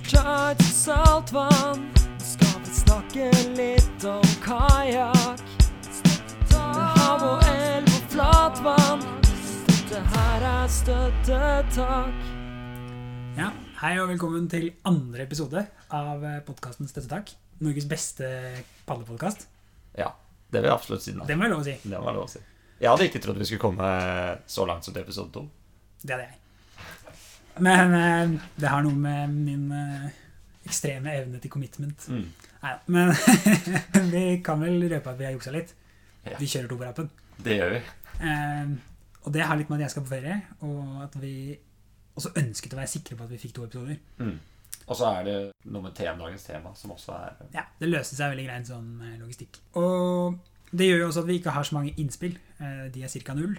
klar til saltvann. Nå skal vi snakke litt om kajakk. Med hav og elv og flatvann. Dette her er støttetak. Ja, Hei og velkommen til andre episode av podkasten Støttetak. Norges beste padlepodkast. Ja, det vil jeg absolutt si. nå. Det må jeg lov å si. Det var lov å si. Jeg hadde ikke trodd vi skulle komme så langt som til episode to. Det hadde jeg. Men eh, det har noe med min eh, ekstreme evne til commitment Mm. Nei. Men vi kan vel røpe at vi har juksa litt. Ja. Vi kjører to på rappen. Det gjør vi. Eh, og det har litt med at jeg skal på ferie, og at vi også ønsket å være sikre på at vi fikk to episoder. Mm. Og så er det noe med tema, dagens tema, som også er Ja, Det løste seg veldig greit sånn logistikk. Og det gjør jo også at vi ikke har så mange innspill. De er ca. null,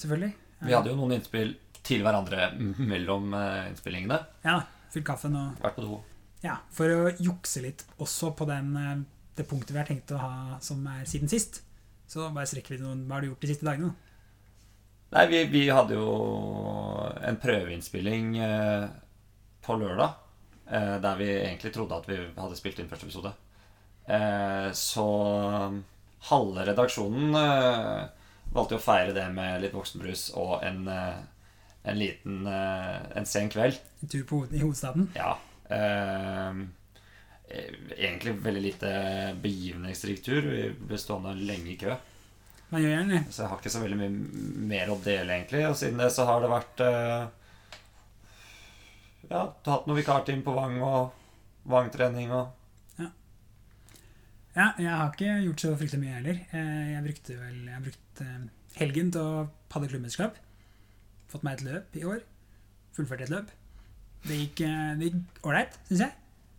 selvfølgelig. Vi hadde jo noen innspill til hverandre mellom eh, innspillingene. Ja, fylt kaffen og Vært på do. Ja, for å jukse litt også på den, eh, det punktet vi har tenkt å ha som er siden sist. Så bare strekker vi noen Hva har du gjort de siste dagene? Nei, vi, vi hadde jo en prøveinnspilling eh, på lørdag. Eh, der vi egentlig trodde at vi hadde spilt inn første episode. Eh, så halve redaksjonen eh, valgte jo å feire det med litt voksenbrus og en, eh, en liten eh, En sen kveld. En tur på, i hovedstaden? Ja. Eh, egentlig veldig lite begivenhetsrik tur. Vi ble stående lenge i kø. Man gjør gjerne. Så jeg har ikke så veldig mye mer å dele, egentlig. Og siden det så har det vært eh, Ja, du har hatt noe vikartime på Vang og Vang-trening og Ja, jeg har ikke gjort så fryktelig mye heller. Eh, Jeg brukte vel Jeg brukte eh, helgen til å padle klubbmesterskap. Fått meg et løp i år. Fullført et løp. Det gikk eh, ålreit, syns jeg.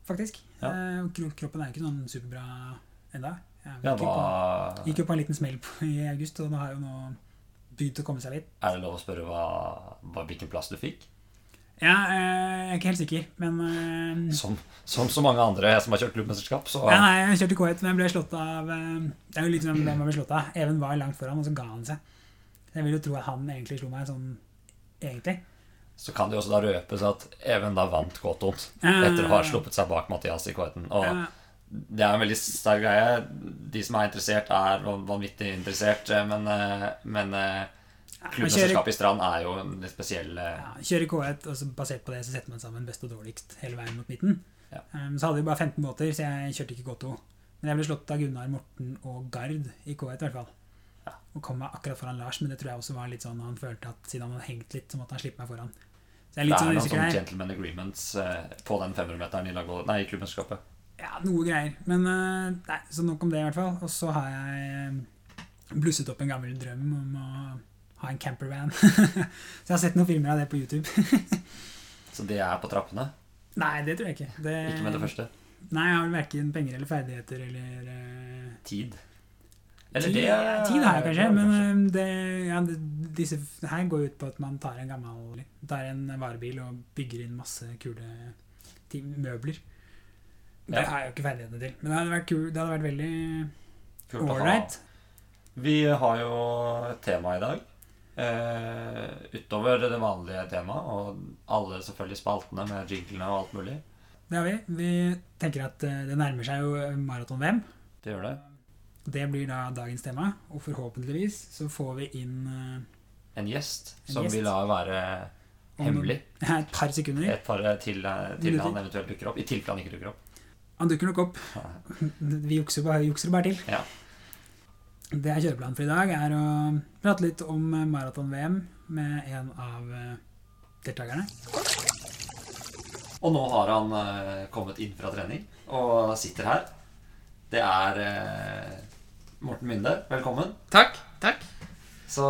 Faktisk. Ja. Eh, Kroppen er ikke sånn superbra enda. Jeg Ja, gikk jo på, gikk jo på en liten smell i august, og nå har jo nå begynt å komme seg litt. Er det lov å spørre hva, hva, hvilken plass du fikk? Ja, eh, jeg er ikke helt sikker, men Som, som så mange andre som har kjørt klubbmesterskap, så ja, Nei, jeg kjørte K1, men jeg ble slått av Det er jo litt som hvem man ble slått av. Even var langt foran, og så ga han seg. Jeg vil jo tro at han egentlig slo meg sånn egentlig. så kan det jo også da røpes at Even da vant K2 etter å ha sluppet seg bak Mathias i K1. Og det er en veldig sterk greie. De som er interessert, er vanvittig interessert, eh, men, eh, men eh, klubbmesterskapet i Strand er jo en litt spesiell ja, kjører K1, og så basert på det så setter man sammen best og dårligst hele veien mot midten. Ja. Um, så hadde vi bare 15 båter, så jeg kjørte ikke K2. Men jeg ble slått av Gunnar, Morten og Gard i K1 i hvert fall. Og kom meg akkurat foran Lars, men det tror jeg også var litt sånn han følte at siden han hadde hengt litt, så måtte han slippe meg foran. Så jeg er Det er sånn noen sånne gentleman agreements eh, på den 500-meteren i, nei, i klubbmesterskapet. Ja, noe greier. Men eh, nei, så nok om det, i hvert fall. Og så har jeg eh, blusset opp en gammel drøm om å ha en campervan. så jeg har sett noen filmer av det på YouTube. Så det er på trappene. nei, det tror jeg ikke. Det, Ikke med det første. Nei, jeg har vel verken penger eller ferdigheter eller eh, Tid. Tid, tid har jeg kanskje, men eh, det, ja, det, disse her går ut på at man tar en gammel Tar en varebil og bygger inn masse kule møbler. Det Ja. har jeg jo ikke ferdighetene til. Men det hadde vært, kul, det hadde vært veldig ålreit. Vi har jo et tema i dag. Eh, utover det vanlige temaet, og alle selvfølgelig spaltene med jinglene og alt mulig. Det har vi. Vi tenker at eh, det nærmer seg jo maraton-VM. Det gjør det. Det blir da dagens tema, og forhåpentligvis så får vi inn uh, En gjest En som gjest. vi lar være hemmelig noen- et par sekunder. et par til, eh, til han eventuelt dukker opp. I tilfelle han ikke dukker opp. Han dukker nok opp. Vi jukser bare, jukser bare til. Ja. Det er kjøreplanen for i dag, er å prate litt om maraton-VM med en av eh, deltakerne. Og nå har han eh, kommet inn fra trening og sitter her. Det er eh, Morten Minde. Velkommen. Takk. takk. Så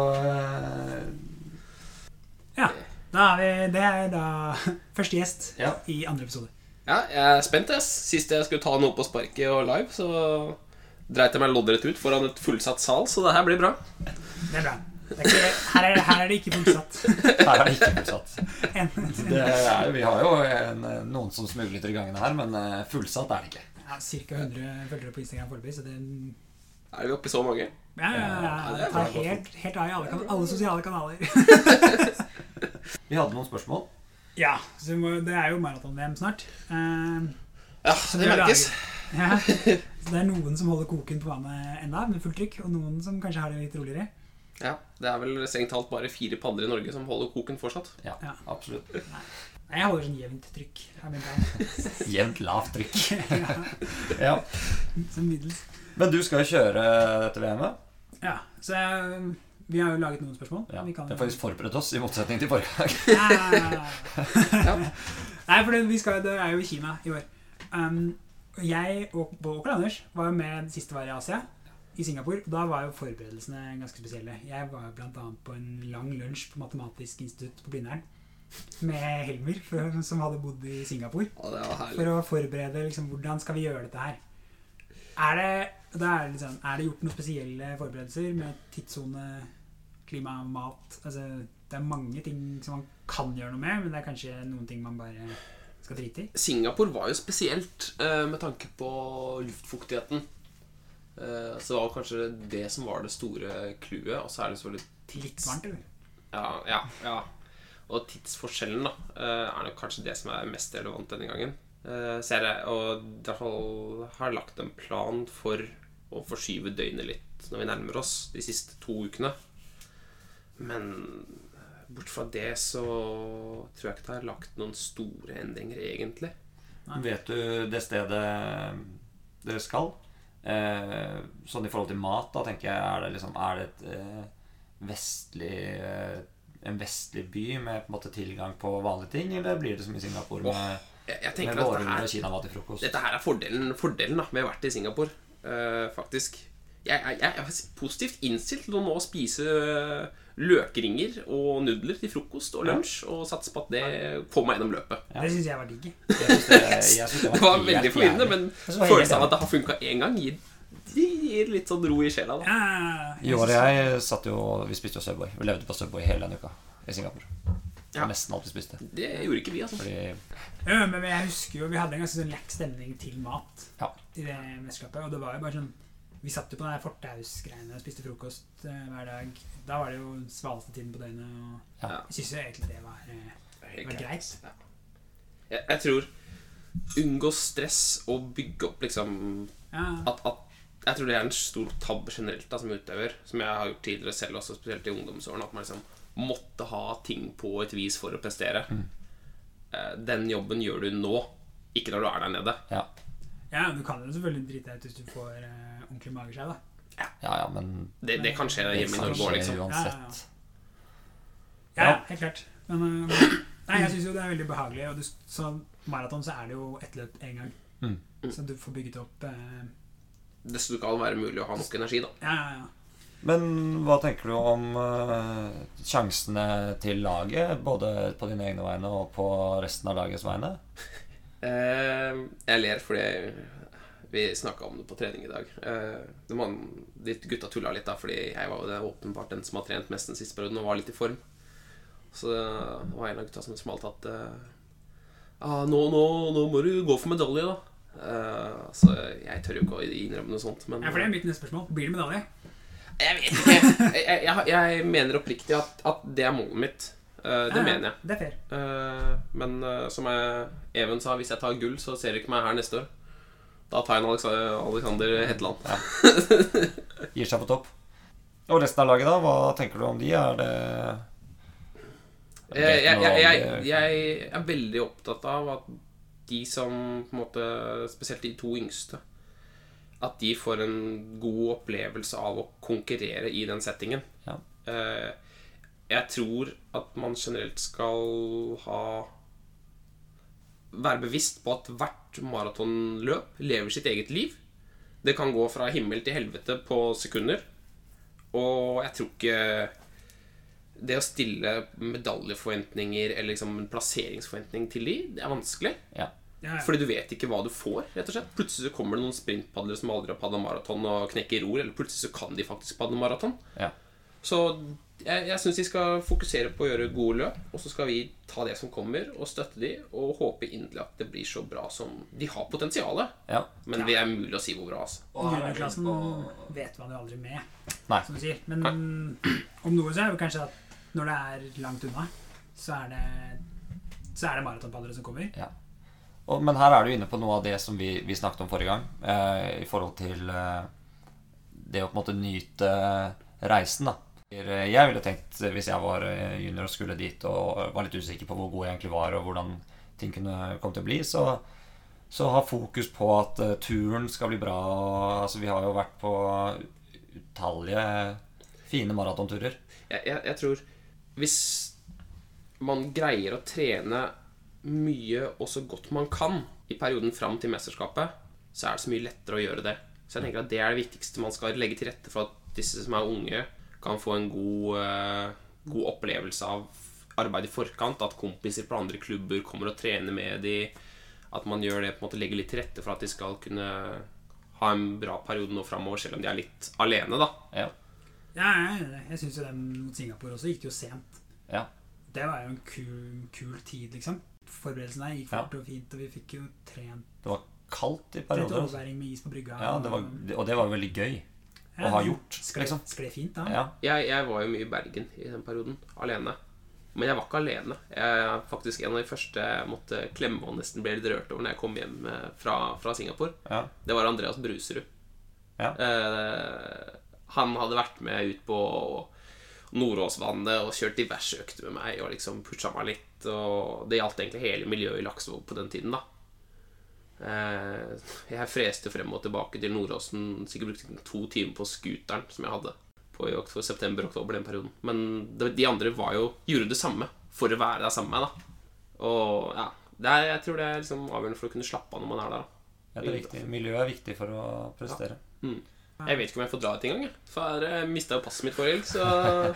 Ja. Da er vi, det er da første gjest ja. i andre episode. Ja, jeg er spent. Jeg. Sist jeg skulle ta noe på sparket og live, så dreit jeg meg loddrett ut foran et fullsatt sal, så det her blir bra. Det er bra. Det er ikke, her, er det, her er det ikke fullsatt. Her er det ikke fullsatt. En- Det er, vi har jo en, noen som smugler i gangene her, men eh, fullsatt er det ikke. Ja, Ca. 100 følgere på Instagram foreløpig, så det Er vi oppe i så mange? Ja, ja, ja, Ja, det er tar helt, helt av i alle, kan- alle sosiale kanaler. Vi hadde noen spørsmål Ja, så må, det er jo maraton-VM snart. Uh, Ja, det merkes. Ja. Så det er noen som holder koken på vannet enda med fullt trykk, og noen som kanskje har det litt roligere. Ja, Det er vel strengt talt bare fire padler i Norge som holder koken fortsatt. Ja, Ja. absolutt. Nei, jeg holder sånn jevnt trykk. Jevnt lavt trykk. ja, Ja. som middels. Men du skal jo kjøre dette VM-et. Ja, så jeg, vi har jo laget noen spørsmål. Ja. Vi kan Vi har faktisk forberedt oss, i motsetning til forrige gang. Ja. Nei, for det, vi skal, det er jo i Kina i år. Um, jeg og Bård Anders var jo med det siste var i Asia, i Singapore. Da var jo forberedelsene ganske spesielle. Jeg var jo annet på en lang lunsj på Matematisk institutt på Blindern med Helmer, for, som hadde bodd i Singapore. Ja, det var herlig. For å forberede liksom, hvordan skal vi gjøre dette her. Er det, er, liksom, er det gjort noen spesielle forberedelser med tidssone, klima, mat? Altså, det er mange ting som man kan gjøre noe med, men det er kanskje noen ting man bare skal drite i. Singapore var jo spesielt eh, med tanke på luftfuktigheten. Eh, så det var kanskje det som var det store clouet. Og så er det selvfølgelig Litt varmt, eller? Ja, ja, ja. Og tidsforskjellen da eh, er nok kanskje det som er mest relevant denne gangen. Eh, ser jeg, og i hvert fall har lagt en plan for å forskyve døgnet litt når vi nærmer oss de siste to ukene. Men bort fra det så tror jeg ikke det har lagt noen store endringer, egentlig. Vet du det stedet dere skal? Eh, sånn i forhold til mat, da tenker jeg Er det, liksom, er det et eh, vestlig eh, en vestlig by med på en måte tilgang på vanlige ting, eller blir det som i Singapore med, Jeg, jeg tenker at dette her Kina til frokost? Dette her er fordelen, fordelen da, med å ha vært i Singapore, uh, faktisk. Jeg, jeg, jeg er positivt innstilt til å nå spise eh, løkringer og nudler til frokost og lunsj, og satse på at det får meg gjennom løpet. Ja. Det syns jeg var digg. Det, Det var veldig forvirrende, men følelsen av at det har funka én gang, gir, det gir litt sånn ro i sjela. da. Ja, I året jeg satt jo Vi spiste jo Subway. Vi levde på Subway hele den uka i Singapore. Ja. Nesten alt vi spiste. Det gjorde ikke vi, altså. Fordi Ja, men jeg husker jo Vi hadde en ganske sånn lekk stemning til mat Ja. i det mesterskapet. Og det var jo bare sånn Vi satt jo på den der fortausgreiene og spiste frokost eh, hver dag. Da var det jo svaleste tiden på døgnet. Og Ja. jeg syns jo egentlig det var eh, var greit. Ja. Jeg, jeg tror unngå stress og bygge opp liksom ja, at, at Jeg tror det er en stor tabbe generelt da, som utøver, som jeg har gjort tidligere selv, også spesielt i ungdomsårene, at man liksom måtte ha ting på et vis for å prestere. Mm. Den jobben gjør du nå, ikke når du er der nede. Ja. ja, du kan jo selvfølgelig drite deg ut hvis du får uh, ordentlig mageskje, da. ja, ja, men Det, det kan skje hjemme i Norge òg, liksom. uansett. Ja, Ja. ja, helt klart. Men uh, nei, jeg syns jo det er veldig behagelig. Og du, så maraton så er det jo ett løp én gang. Mm. Så du får bygget opp eh, Det skal være mulig å ha nok energi, da. Ja, ja, ja. Men hva tenker du om uh, sjansene til laget? Både på dine egne vegne og på resten av lagets vegne? Uh, jeg ler fordi vi snakka om det på trening i dag. Uh, man, var, de gutta tulla litt, da, fordi jeg var jo det åpenbart den som har trent mest den siste perioden og var litt i form. Så det var en av gutta som smalt at eh, ah, nå, nå, nå må du gå for medalje, da. Eh, så jeg tør jo ikke å innrømme noe sånt. Men ja, for det er mitt neste spørsmål. Blir det medalje? Jeg vet ikke. Jeg, jeg, jeg mener oppriktig at, at det er målet mitt. Uh, det Ja, ja, mener jeg. Det er fair. Uh, men uh, som jeg, Even sa, hvis jeg tar gull, så ser du ikke meg her neste år. Da tar jeg en Alexander, Alexander Hetland. Gir seg på topp. Og resten av laget, da? Hva tenker du om de? Er det jeg, jeg er veldig opptatt av at de som på en måte Spesielt de to yngste. At de får en god opplevelse av å konkurrere i den settingen. Ja. Eh, jeg tror at man generelt skal ha Være bevisst på at hvert maratonløp lever sitt eget liv. Det kan gå fra himmel til helvete på sekunder. Og jeg tror ikke det å stille medaljeforventninger eller liksom en plasseringsforventning til de, det er vanskelig. Ja. Ja, ja. Fordi du vet ikke hva du får. rett og slett Plutselig så kommer det noen sprintpadlere som aldri har padla maraton og knekker ror, eller plutselig så kan de faktisk padle maraton. ja. Så jeg, jeg syns de skal fokusere på å gjøre gode løp, og så skal vi ta det som kommer, og støtte de, og håpe inderlig at det blir så bra som De har potensialet, ja. men det er mulig å si hvor bra. altså Juniorklassen vet man jo aldri med, Nei. som du sier. Men om noe så er det kanskje at når det er langt unna, så er det så er det maratonpadlere som kommer. Og, men her er du inne på noe av det som vi, vi snakket om forrige gang, eh, i forhold til eh, det å på en måte nyte reisen, da. Jeg ville tenkt, hvis jeg var eh, junior og skulle dit og var litt usikker på hvor god jeg egentlig var, og hvordan ting kunne komme til å bli, så, så ha fokus på at eh, turen skal bli bra. Altså, vi har jo vært på utallige fine maratonturer. jeg, jeg, jeg tror hvis man greier å trene mye og så godt man kan i perioden fram til mesterskapet, så er det så mye lettere å gjøre det. Så jeg tenker at det er det viktigste man skal legge til rette for at disse som er unge, kan få en god, eh, god opplevelse av arbeid i forkant. At kompiser fra andre klubber kommer og trener med de At man gjør det på en måte legger litt til rette for at de skal kunne ha en bra periode nå framover, selv om de er litt alene, da. Ja. Ja, jeg jeg syns jo det mot Singapore også gikk det jo sent. Ja. Det var jo en kul, kul tid, liksom. Forberedelsen der gikk fort og fint, og vi fikk jo trent Det var kaldt i perioder. Trent overværing med is på brygga. Ja, det var, og det var jo veldig gøy. Ja, å ha gjort, Skled, liksom. skled fint, da. Ja. Jeg, jeg var jo mye i Bergen i den perioden, alene. Men jeg var ikke alene. Jeg er faktisk en av de første jeg måtte klemme og nesten ble litt rørt over når jeg kom hjem eh, fra, fra Singapore. Ja. Det var Andreas Bruserud. Ja. Eh, han hadde vært med ut på Nordåsvannet og kjørt diverse økter med meg og liksom pusha meg litt. Og det gjaldt egentlig hele miljøet i Laksevåg på den tiden, da. Eh, jeg freste frem og tilbake til Nordåsen. Sikkert brukte to timer på scooteren som jeg hadde på i oktober, september-oktober den perioden. Men de andre var jo, gjorde det samme for å være der sammen med meg. da Og ja, det er, jeg tror det er liksom avgjørende for å kunne slappe av når man er der. da Ja, det er viktig. Miljøet er viktig for å prestere. Jeg vet ikke om jeg får dra ut engang. For jeg mista jo passet mitt forrige helg, så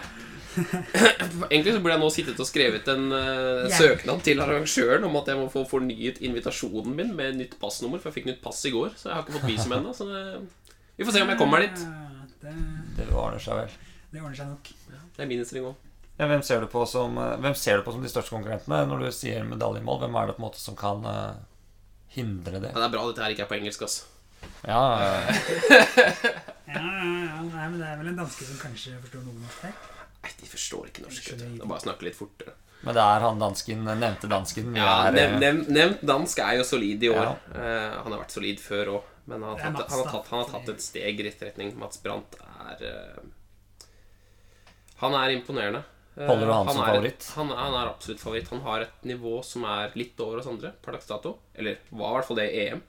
Egentlig så burde jeg nå sittet og skrevet en uh, Ja. søknad til arrangøren om at jeg må få fornyet invitasjonen min med nytt passnummer, for jeg fikk nytt pass i går, så jeg har ikke fått visum ennå. Så det, vi får se om jeg kommer dit. Det, Det ordner seg vel. det ordner seg nok. Det er min innstilling òg. Ja, hvem, ser du på som, eh, hvem ser du på som de største konkurrentene når du sier medaljemål? Hvem er det på en måte som kan eh, hindre det? Ja, det er bra dette her ikke er på engelsk, ass. Ja, Ja, ja, ja. Nei, men det er vel en danske som kanskje forstår noe norsk her. Nei, de forstår ikke norsk. vet du. De bare snakker litt fortere. men det er han dansken, nevnte dansken. Ja, er, nev, eh, nev, Nevnt dansk er jo solid i år. Ja. Uh, han har vært solid før òg, men han har, tatt, Mats, han, har tatt, han har tatt et steg i rett retning. Mats Brandt er uh, Han er imponerende. Holder du han som er, favoritt? Han, han er absolutt favoritt. Han har et nivå som er litt over oss andre per dags dato. Eller var i hvert fall det i EM.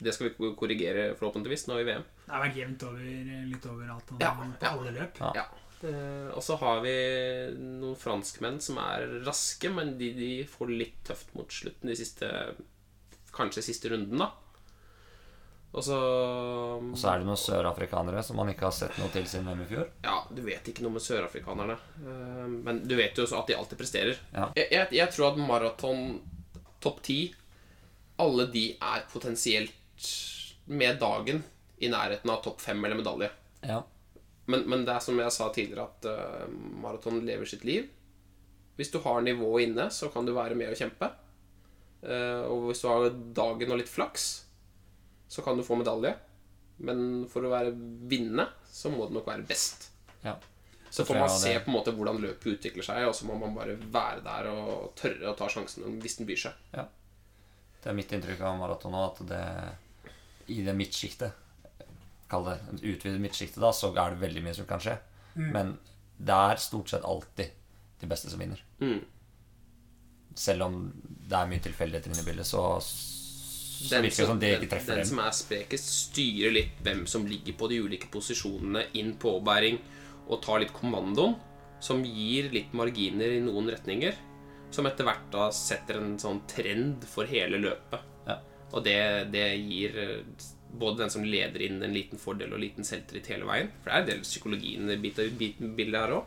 Det skal vi korrigere forhåpentligvis nå i VM. Det har vært jevnt over, litt over alt Ja, på ja. alle løp. Ja. Ja. Eh, og så har vi noen franskmenn som er raske, men de, de får det litt tøft mot slutten. De siste Kanskje siste runden, da. Og så Og så er det noen sørafrikanere som man ikke har sett noe til siden VM i fjor. Ja, du vet ikke noe med sørafrikanerne. eh, Men du vet jo også at de alltid presterer. Ja. Jeg, jeg, jeg tror at maraton topp ti Alle de er potensielt med dagen i nærheten av topp fem eller medalje. Ja. Men, men det er som jeg sa tidligere, at uh, maraton lever sitt liv. Hvis du har nivået inne, så kan du være med og kjempe. Uh, og hvis du har dagen og litt flaks, så kan du få medalje. Men for å være vinne, så må du nok være best. Ja. Så får man se på en måte hvordan løpet utvikler seg, og så må man bare være der og tørre å ta sjansen hvis den byr seg. Det er mitt inntrykk av maraton nå, at det i det midtsjiktet Kall det utvidet midtsjikte, da, så er det veldig mye som kan skje. Men det er stort sett alltid de beste som vinner. Mm. Selv om det er mye tilfeldigheter inne i bildet, så, så Den, virker det som det ikke treffer den dem. som er sprekest, styrer litt hvem som ligger på de ulike posisjonene inn på bæring og tar litt kommandoen, som gir litt marginer i noen retninger. Som etter hvert da setter en sånn trend for hele løpet. Og det, det gir eh, både den som leder inn, en liten fordel og liten selvtillit hele veien. For det er en del psykologien i bildet her òg.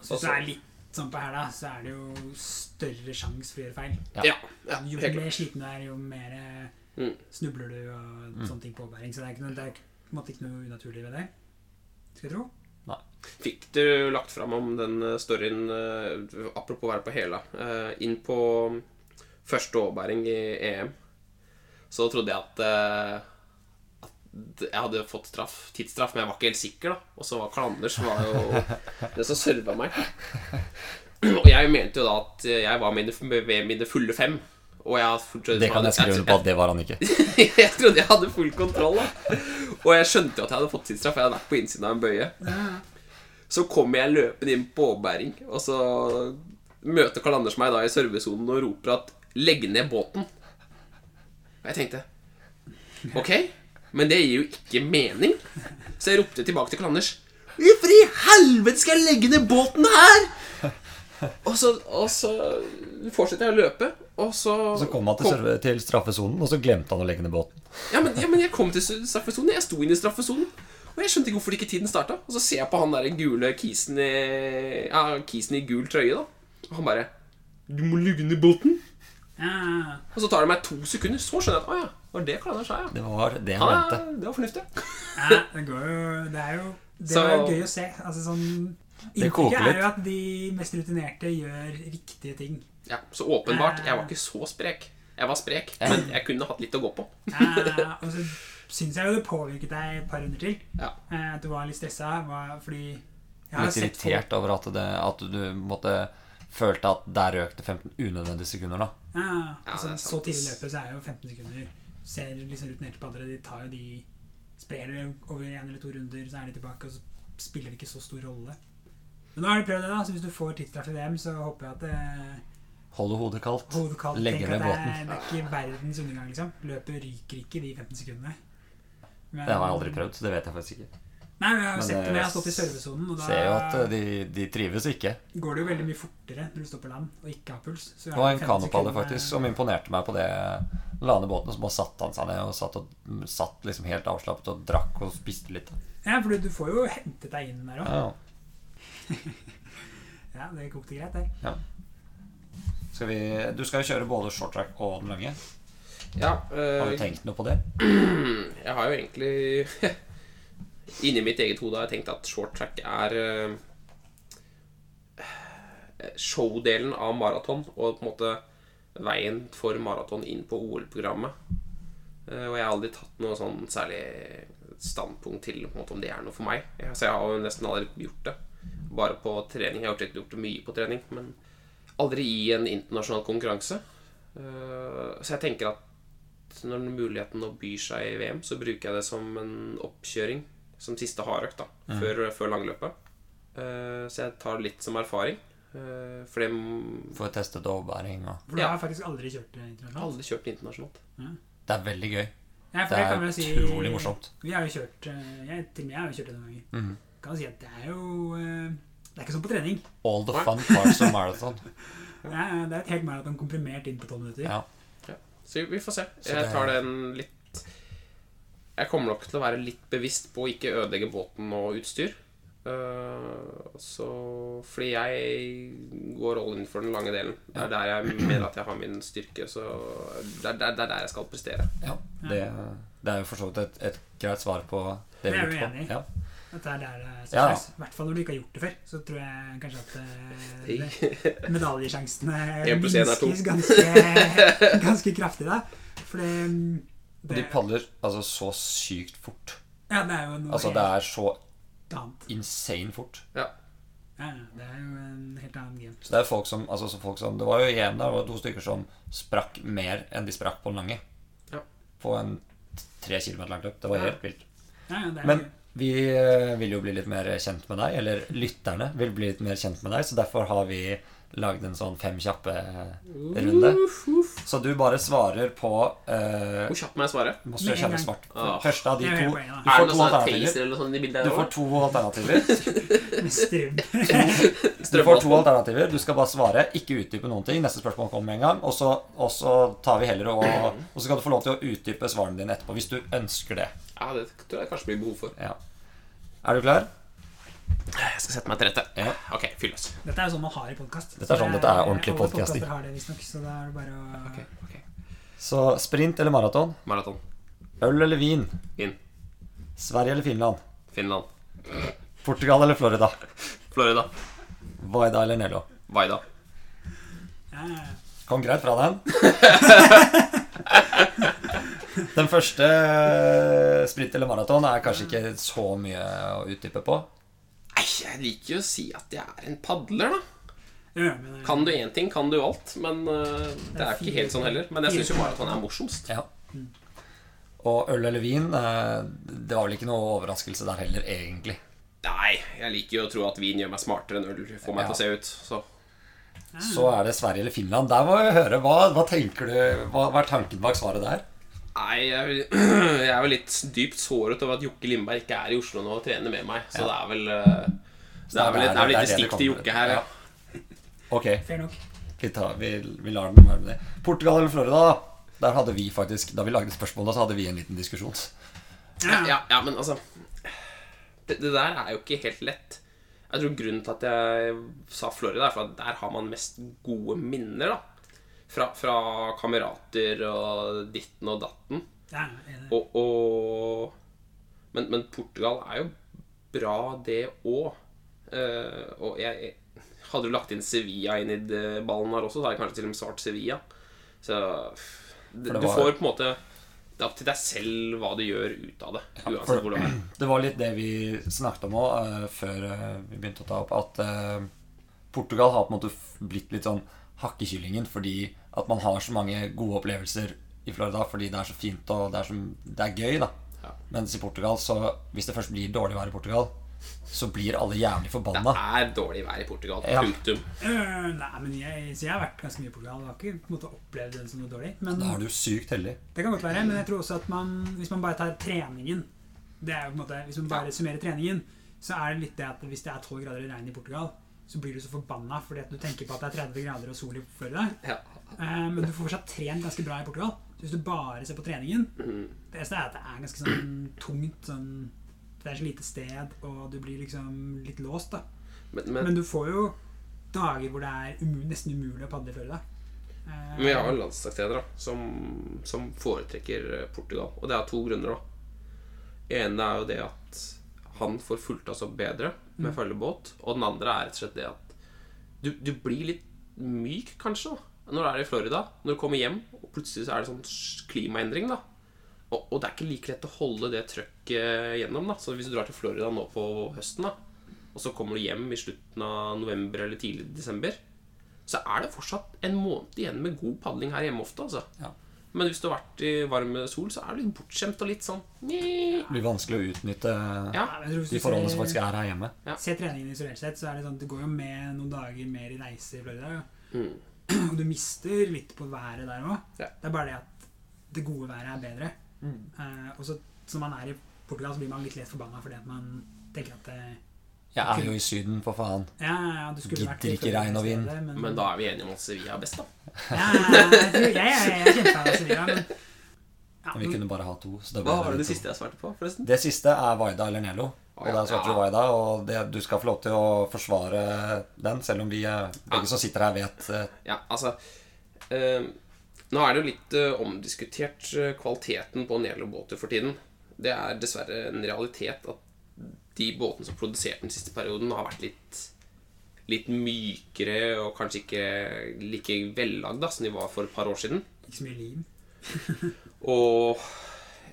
Så hvis det er litt sånn på hæla, så er det jo større sjanse for å gjøre feil. Ja. Ja, ja, Jo mer sliten du er, jo mer eh, Mm. snubler du og sånne ting på oppbæring. Så det er, ikke noe, det er på en måte ikke noe unaturlig ved det. Skal jeg tro. Nei. Fikk du lagt fram om den eh, storyen Apropos å være på hæla. inn på første overbæring i EM, så trodde jeg at, uh, at jeg hadde fått straff, tidsstraff, men jeg var ikke helt sikker. da Og så var Karl Anders var jo det som serva meg. Og jeg mente jo da at jeg var mine, ved mine fulle fem. Og jeg, Det kan jeg skrive under på at det var han ikke. jeg trodde jeg hadde full kontroll. da Og jeg skjønte jo at jeg hadde fått tidsstraff. Jeg hadde vært på innsiden av en bøye. Så kommer jeg løpende inn på overbæring, og så møter Karl Anders meg da i servesonen og roper at 'legg ned båten'. Og jeg tenkte Ok, men det gir jo ikke mening. Så jeg ropte tilbake til Karl Anders. Hvorfor i helvete skal jeg legge ned båten her? Og så, og så fortsetter jeg å løpe, og så Så kom han til, kom... til straffesonen, og så glemte han å legge ned båten. ja, men, ja, men jeg kom til straffesonen. Jeg sto inne i straffesonen. Og jeg skjønte ikke hvorfor ikke tiden starta. Og så ser jeg på han der gule kisen i Ja, kisen i gul trøye, da. Og han bare Du må legge ned båten. Ja, Og så tar det meg to sekunder, så skjønner jeg at å ja, var det Anders sa, ja. Det var det han Ja, mente. det var fornuftig. ja, det går jo Det er jo Det Så- var gøy å se. Altså sånn Inntrykket er jo at de mest rutinerte gjør riktige ting. Ja, Så åpenbart, jeg var ikke så sprek. Jeg var sprek, men jeg kunne hatt litt å gå på. Ja, og så syns jeg jo det påvirket deg et par runder til. Ja. Eh, At du var litt stressa. Fordi jeg har Litt sett folk irritert over at, det, at du måtte følte at der røk det 15 unødvendige sekunder, da. Ja, Ja, altså, det er så tidlig i løpet så er jo 15 sekunder Ser liksom rutinerte paddere, de tar jo de Sprer det over en eller to runder, så er de tilbake, og så spiller det ikke så stor rolle. Men nå har de prøvd det, da, så hvis du får tidsstraff i VM, så håper jeg at det Holder hodet kaldt. hodet kaldt Legger ned at det, båten. er- det er ikke verdens undergang, liksom. Løpet ryker ikke de 15 sekundene. Men- Det har jeg aldri prøvd, så det vet jeg faktisk ikke. Nei, jeg har jo sett det det- når jeg har stått i servesonen, og da Ser jo at eh, de, de trives ikke. går det jo veldig mye fortere når du står på land og ikke har puls. Så Det var en 15 kanopaller sekunder- faktisk som imponerte meg på det. Lane båten, og så bare satte han seg ned og satt, og, satt liksom helt avslappet og drakk og spiste litt. Ja, for du får jo hentet deg inn der òg. Ja. Ja, det kokte greit der. Skal vi, du skal jo kjøre både short track og den lange. Ja, Har du øh, tenkt noe på det? jeg har jo egentlig Inni mitt eget hode har jeg tenkt at short track er øh, showdelen av maraton, og på en måte veien for maraton inn på OL-programmet. Eh, Og jeg har aldri tatt noe sånn særlig standpunkt til måte, om det er noe for meg. Så jeg har jo nesten aldri gjort det. Bare på trening. Jeg har ikke gjort det mye på trening, men aldri i en internasjonal konkurranse. Eh, Så jeg tenker at når muligheten nå byr seg i VM, så bruker jeg det som en oppkjøring. Som siste hardøkt, da. Før, før langløpet. Uh, Så jeg tar litt som erfaring. Uh, For det For å teste overbæring og For du Ja. har faktisk aldri kjørt det internasjonalt. aldri kjørt internasjonalt. Det er veldig gøy. Ja, Det er si- utrolig morsomt. Vi har jo kjørt eh, jeg, Til og med jeg har jo kjørt det noen ganger. Mm. Kan si at det er jo Det er ikke som på trening. All the fun parts of marathon. Ja, det er et helt maraton komprimert inn på tolv minutter. Ja. Så vi får se. Jeg tar den litt Jeg kommer nok til å være litt bevisst på å ikke ødelegge båten og utstyr. Eh, så Fordi jeg går all in for den lange delen. Det er der jeg mener at jeg har min styrke. Så det er, det er er der jeg skal prestere. ja. Det, det er jo for så vidt et, et greit svar på det Det er du enig i. Ja. At det er der det er I hvert fall når du ikke har gjort det før. Så tror jeg kanskje at uh, medaljesjansene minskes ganske, ganske kraftig da. For det, De padler altså så sykt fort. Ja, det er jo noe Altså det er så annet. insane fort. Ja, ja, det er jo en helt annen game. Så det er folk som, altså, så folk som Det var jo igjen der, det var to stykker som sprakk mer enn de sprakk på den lange. Ja. På en tre kilometer langt løp. Det var Ja. helt vilt. Ja, ja, det er Men vi eh, vil jo bli litt mer kjent med deg, eller lytterne vil bli litt mer kjent med deg, så derfor har vi lagd en sånn fem kjappe-runde. Så du bare svarer på uh, Hvor kjapt må jeg svare? Må Med en kjøre gang. svart. Første av de to da. Du får to sånn alternativer. Du får to alternativer. Du får to alternativer. Du skal bare svare, ikke utdype noen ting. Neste spørsmål kommer med en gang. Og så, og så tar vi heller og, og så kan du få lov til å utdype svarene dine etterpå, hvis du ønsker det. Ja, det tror jeg kanskje blir behov for. Ja. Er du klar? Jeg skal sette meg til rette. Ja. Ok, fyll løs. Dette er jo sånn man har i podkast. Dette er sånn dette er ordentlig Alle podcasting. podcaster har det visstnok, så da er det bare å Ok, ok. Så sprint eller maraton? Maraton. Øl eller vin? Vin. Sverige eller Finland? Finland. Portugal eller Florida? Florida. Vaida eller Nello? Vaida. ja, ja. Kom greit fra den. Den første sprint eller maraton er kanskje ikke så mye å utdype på. Nei, jeg liker jo å si at jeg er en padler, da. Ja, Kan du én ting, kan du alt. Men uh, det er ikke helt sånn heller. Men jeg syns jo maraton er morsomst. Ja. Og øl eller vin, eh, det var vel ikke noe overraskelse der heller, egentlig. Nei, jeg liker jo å tro at vin gjør meg smartere enn øl får meg Ja. til å se ut. Så Så er det Sverige eller Finland. Der må vi høre. Hva, hva tenker du? Hva, hva er tanken bak svaret der? Nei, jeg, jeg er jo litt dypt såret over at Jokke Lindberg ikke er i Oslo nå og trener med meg. Så det er vel eh, Det er vel det er vel et det stikk til. Jokke her, ja. Ok, Fair nok. vi, tar, vi, vi lar den være med det. Portugal eller Florida? da? Der hadde vi faktisk, Da vi lagde spørsmålet, så hadde vi en liten diskusjon. Ja. Ja, ja, men altså det, det der er jo ikke helt lett. Jeg tror grunnen til at jeg sa Florida, er for at der har man mest gode minner, da. Fra, fra kamerater og ditten og datten. Ja. Og, og men, men Portugal er jo bra, det òg. og jeg hadde jo lagt inn Sevilla inn i det ballen her også, så hadde jeg kanskje til og med svart Sevilla. Så det du får på en måte Det er opp til deg selv hva du gjør ut av det. Uansett for- hvor du er. Det var litt det vi snakket om òg, før eh, vi begynte å ta opp, at uh, Portugal har på en måte blitt litt sånn hakkekyllingen fordi at man har så mange gode opplevelser i Florida fordi det er så fint og det er, så, det er gøy, da. Ja. Mens i Portugal, så hvis det først blir dårlig vær i Portugal, så blir alle jævlig Det er dårlig vær i Portugal. Ja. Punktum. Uh, nei, men jeg, så jeg har vært ganske mye i Portugal. Jeg har ikke på en måte opplevd det som noe dårlig. Men Da er du sykt heldig. det kan godt være. Men jeg tror også at man, hvis man bare tar treningen det er jo på en måte, Hvis man bare summerer treningen, så er det litt det at hvis det er 12 grader i regn i Portugal, så blir du så forbanna fordi at du tenker på at det er 30 grader og sol i Florida. Ja. Eh, men du får fortsatt trent ganske bra i Portugal. Så hvis du bare ser på treningen Mm. Det eneste er at det er ganske sånn tungt. Sånn, det er så lite sted, og du blir liksom litt låst. da Men, men, Men du får jo dager hvor det er umu nesten umulig å padle i Florida. Eh, men vi har jo en som, som foretrekker eh, Portugal. Og det er to grunner. da ene er jo det at han får fulgt oss opp bedre med følgebåt. Og den andre er rett og slett det at du, du blir litt myk, kanskje, da når du er i Florida. Når du kommer hjem, og plutselig så er det sånn klimaendring. da og, og det er ikke like lett å holde det trøkket gjennom. da Så hvis du drar til Florida nå på høsten, da og så kommer du hjem i slutten av november eller tidlig desember, så er det fortsatt en måned igjen med god padling her hjemme ofte. altså Ja. Men hvis du har vært i varm sol, så er du litt bortskjemt og litt sånn Det blir vanskelig å utnytte Ja. Ja, de forholdene som faktisk er her hjemme. Se treningen isolert sett, så er det sånn at det går jo med noen dager mer i reise i Florida. ja. Mm. Og du mister litt på været der òg. Ja. Det er bare det at det gode været er bedre. Mm. Eh, og så som man er i Portugal, så blir man litt lett forbanna fordi at man tenker at det, Jeg er jo i Syden, for faen. ja, ja, du skulle vært Gidder ikke regn og vind. Men, Men da er vi enige om at Sevilla er best, da. ja, jeg, jeg, jeg, er av Sevilla, men ja, Vi kunne bare ha to. Så det, Hva var det det siste jeg svarte på, forresten? Det siste er Vaida eller Nelo. Og ja. der svarte du Vaida, og det, du skal få lov til å forsvare den, selv om vi begge som sitter her, vet eh, Ja, altså eh, Nå er det jo litt eh, omdiskutert kvaliteten på Nelo-båter for tiden. Det er dessverre en realitet at de båtene som produserte den siste perioden, har vært litt Litt mykere og kanskje ikke like vellagda som de var for et par år siden. ikke så mye lim. Og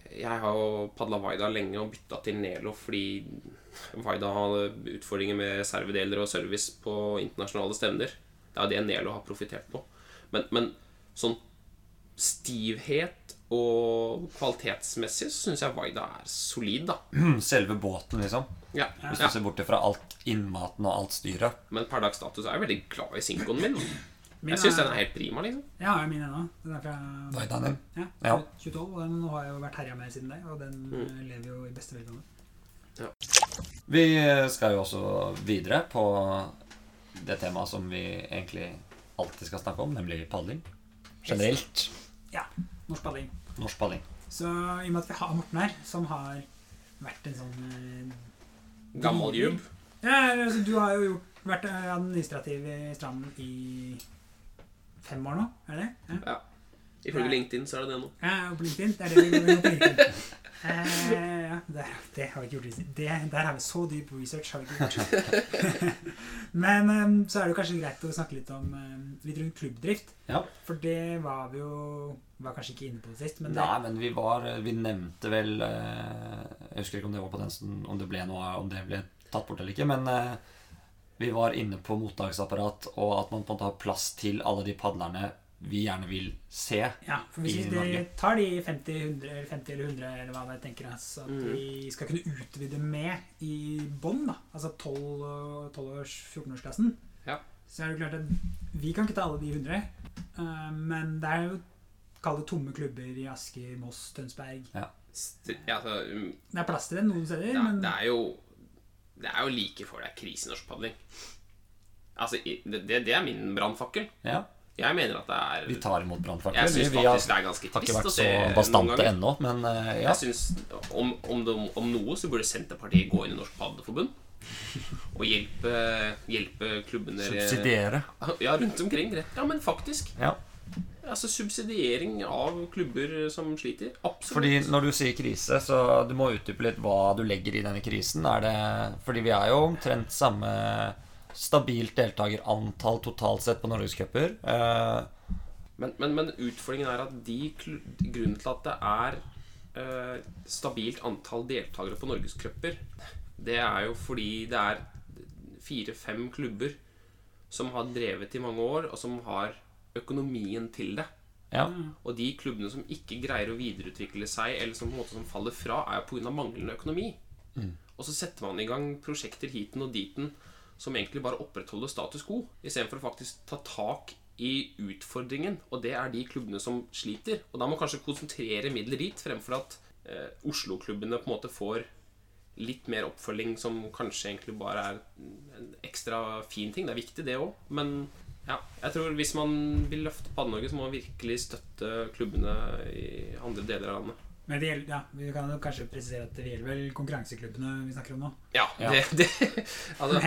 jeg har jo padla Vaida lenge og bytta til Nelo fordi Vaida har utfordringer med reservedeler og service på internasjonale stevner. Det er det Nelo har profitert på. Men, men sånn stivhet og kvalitetsmessig så syns jeg Vaida er solid, da. selve båten, liksom. Ja, Hvis du ja. ser bort fra alt innmaten og alt styret. Men per dags status er jeg veldig glad i Sinkoen min. Min Jeg syns den er helt prima, liksom. Jeg har jo min ennå. Den er din. ja, Ja. 2012. Og den har jeg jo vært herja med siden deg, og den Mm. eh, lever jo i beste velgående. Vi skal jo også videre på det temaet som vi egentlig alltid skal snakke om, nemlig padling. Generelt. Ja, norsk padling. Norsk padling. Så i og med at vi har Morten her, som har vært en sånn eh, Gammel jubb. Ja, altså, du har jo gjort, vært eh, administrativ i Stranden i fem år nå, er det? Ja, Ja. Ifølge LinkedIn så er det det nå. ja på LinkedIn. Det er det vi gjør på LinkedIn. Eh, ja, det, det har vi ikke gjort. Det, der har vi så dyp research. har vi ikke gjort. Men um, så er det kanskje greit å snakke litt om um, litt rundt klubbdrift. Ja. For det var vi jo var kanskje ikke inne på sist. Men det, Nei, men vi var Vi nevnte vel eh, Jeg husker ikke om det var på den Om det ble noe Om det ble tatt bort eller ikke, men eh, vi var inne på mottaksapparat, og at man på en måte har plass til alle de padlerne vi gjerne vil se. Ja, for hvis I de Norge. tar de 50, 100, 50 eller 100, eller hva det tenker, altså, at Mm. vi skal kunne utvide med i bånn, da, altså 12-, 12 års 14-årsklassen. Ja. så er det klart at vi kan ikke ta alle de 100, eh, men det er jo Kall det tomme klubber i Asker, Moss, Tønsberg. St- Ja, altså, um, Det er plass til det noen steder, er, men det er jo Det er jo like før det er krise i norsk padling. Altså, det, det, det er min brannfakkel. Ja, Jeg mener at det er Vi tar imot brannfakler. Jeg Vi, syns faktisk det er ganske har ikke vært så bastante ennå, men uh, ja. Jeg synes, om, om, de, om noe så burde Senterpartiet gå inn i Norsk Padleforbund og hjelpe, hjelpe klubbene Subsidiere. Ja, rundt omkring. Rett. Ja, men faktisk. Ja. Altså Subsidiering av klubber som sliter. Absolutt. Fordi når du sier krise, så du må utdype litt hva du legger i denne krisen. Er det, fordi vi er jo omtrent samme stabilt deltakerantall totalt sett på norgescuper. Eh, Men, men, men utfordringen er at de grunnen til at det er eh, stabilt antall deltakere på norgescuper, det er jo fordi det er fire-fem klubber som har drevet i mange år, og som har økonomien til det. ja. Og de klubbene som ikke greier å videreutvikle seg, eller som på en måte som faller fra, er pga. manglende økonomi. Og så setter man i gang prosjekter hiten og diten som egentlig bare opprettholder status quo, istedenfor å faktisk ta tak i utfordringen. Og det er de klubbene som sliter. Og da må man kanskje konsentrere midler dit, fremfor at eh, Oslo-klubbene på en måte får litt mer oppfølging som kanskje egentlig bare er en ekstra fin ting. Det er viktig, det òg. Men ja, jeg tror hvis man vil løfte Padde-Norge, så må man virkelig støtte klubbene i andre deler av landet. Men vi, ja, vi kan jo kanskje presisere at det gjelder vel konkurranseklubbene vi snakker om nå. Ja, Ja. Det, det Altså,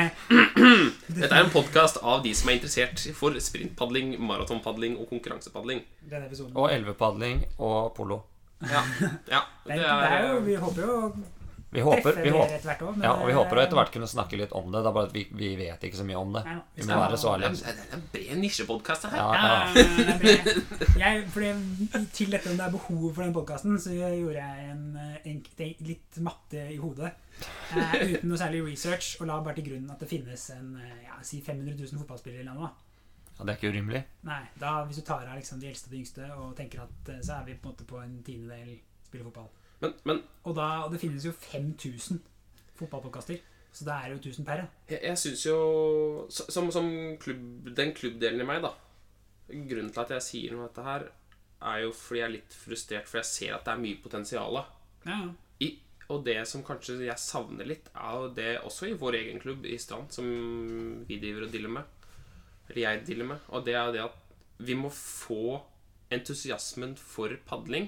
dette er en podkast av de som er interessert for sprintpadling, maratonpadling og konkurransepadling. Denne. Og elvepadling og polo. Ja, ja det, er, det er jo, vi håper jo Vi håper, vi håper, etter hvert også. ja, og vi håper å etter hvert kunne snakke litt om det. Det er bare at vi, vi vet ikke så mye om det. Nei, vi må være så Det ærlige. det er en bred nisjepodkast, det her. Ja, Ja, ja. det jeg, fordi, til dette om det er behov for den podkasten, så gjorde jeg en, en, en, litt matte i hodet. Eh, uten noe særlig research, og la bare til grunn at det finnes en eh, ja, si 500 000 fotballspillere i landet. da. Ja, det er ikke urimelig. Nei, da, Hvis du tar av liksom, de eldste og de yngste og tenker at eh, så er vi på en måte på en tiendedel spiller fotball. Men, men Og, da, og det finnes jo 5000 fotballpodkaster, så det er jo 1000 per. jeg, jeg syns jo Som, som klubb, den klubbdelen i meg, da Grunnen til at jeg sier noe om dette her, er jo fordi jeg er litt frustrert, for jeg ser at det er mye potensial. Ja, I, og det som kanskje jeg savner litt, er jo det også i vår egen klubb i Strand, som vi driver og dealer med. Eller jeg dealer med. Og det er jo det at vi må få entusiasmen for padling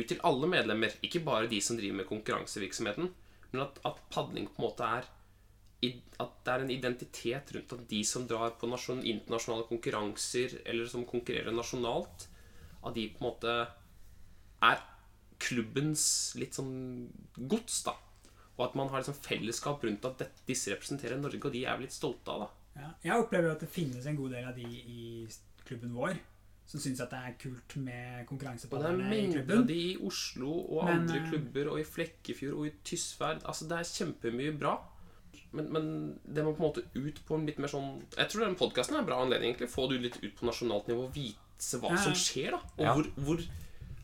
ut til alle medlemmer. Ikke bare de som driver med konkurransevirksomheten, men at, at padling på en måte er At det er en identitet rundt at de som drar på nasjon, internasjonale konkurranser, eller som konkurrerer nasjonalt, at de på en måte er klubbens litt sånn gods, da. Og at man har liksom fellesskap rundt at dette, disse representerer Norge, og de er vi litt stolte av, da. Ja, jeg opplever at det finnes en god del av de i klubben vår som syns at det er kult med Og det er konkurransepadlerne i mengder av klubben. de i Oslo og Men, andre eh, klubber, og i Flekkefjord og i Tysvær. Altså, det er kjempemye bra. Men, men det må på en måte ut på en litt mer sånn Jeg tror den podkasten er en bra anledning, egentlig. Få det litt ut på nasjonalt nivå, vise hva Ja, som skjer, da. Og Ja. hvor, hvor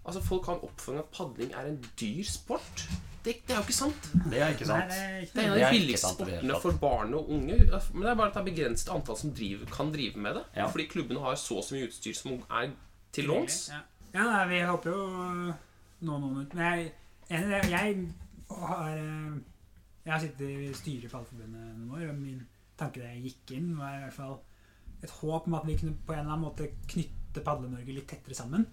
Altså, folk har en oppfølging at padling er en dyr sport. Det, det er jo ikke sant. Det er ikke sant. det er Det er en av de billigste sportene for barn og unge. Men det er bare at det er begrenset antall som driver, kan drive med det. Ja. Fordi klubbene har så og så mye utstyr som er til låns. Ja, ja nei, vi håper jo nå noen ut. Men jeg, jeg, jeg har eh, Jeg har sittet i styret for Allforbundet noen år, og min tanke da jeg gikk inn, var i hvert fall et håp om at vi kunne på en eller annen måte knytte Padle-Norge litt tettere sammen.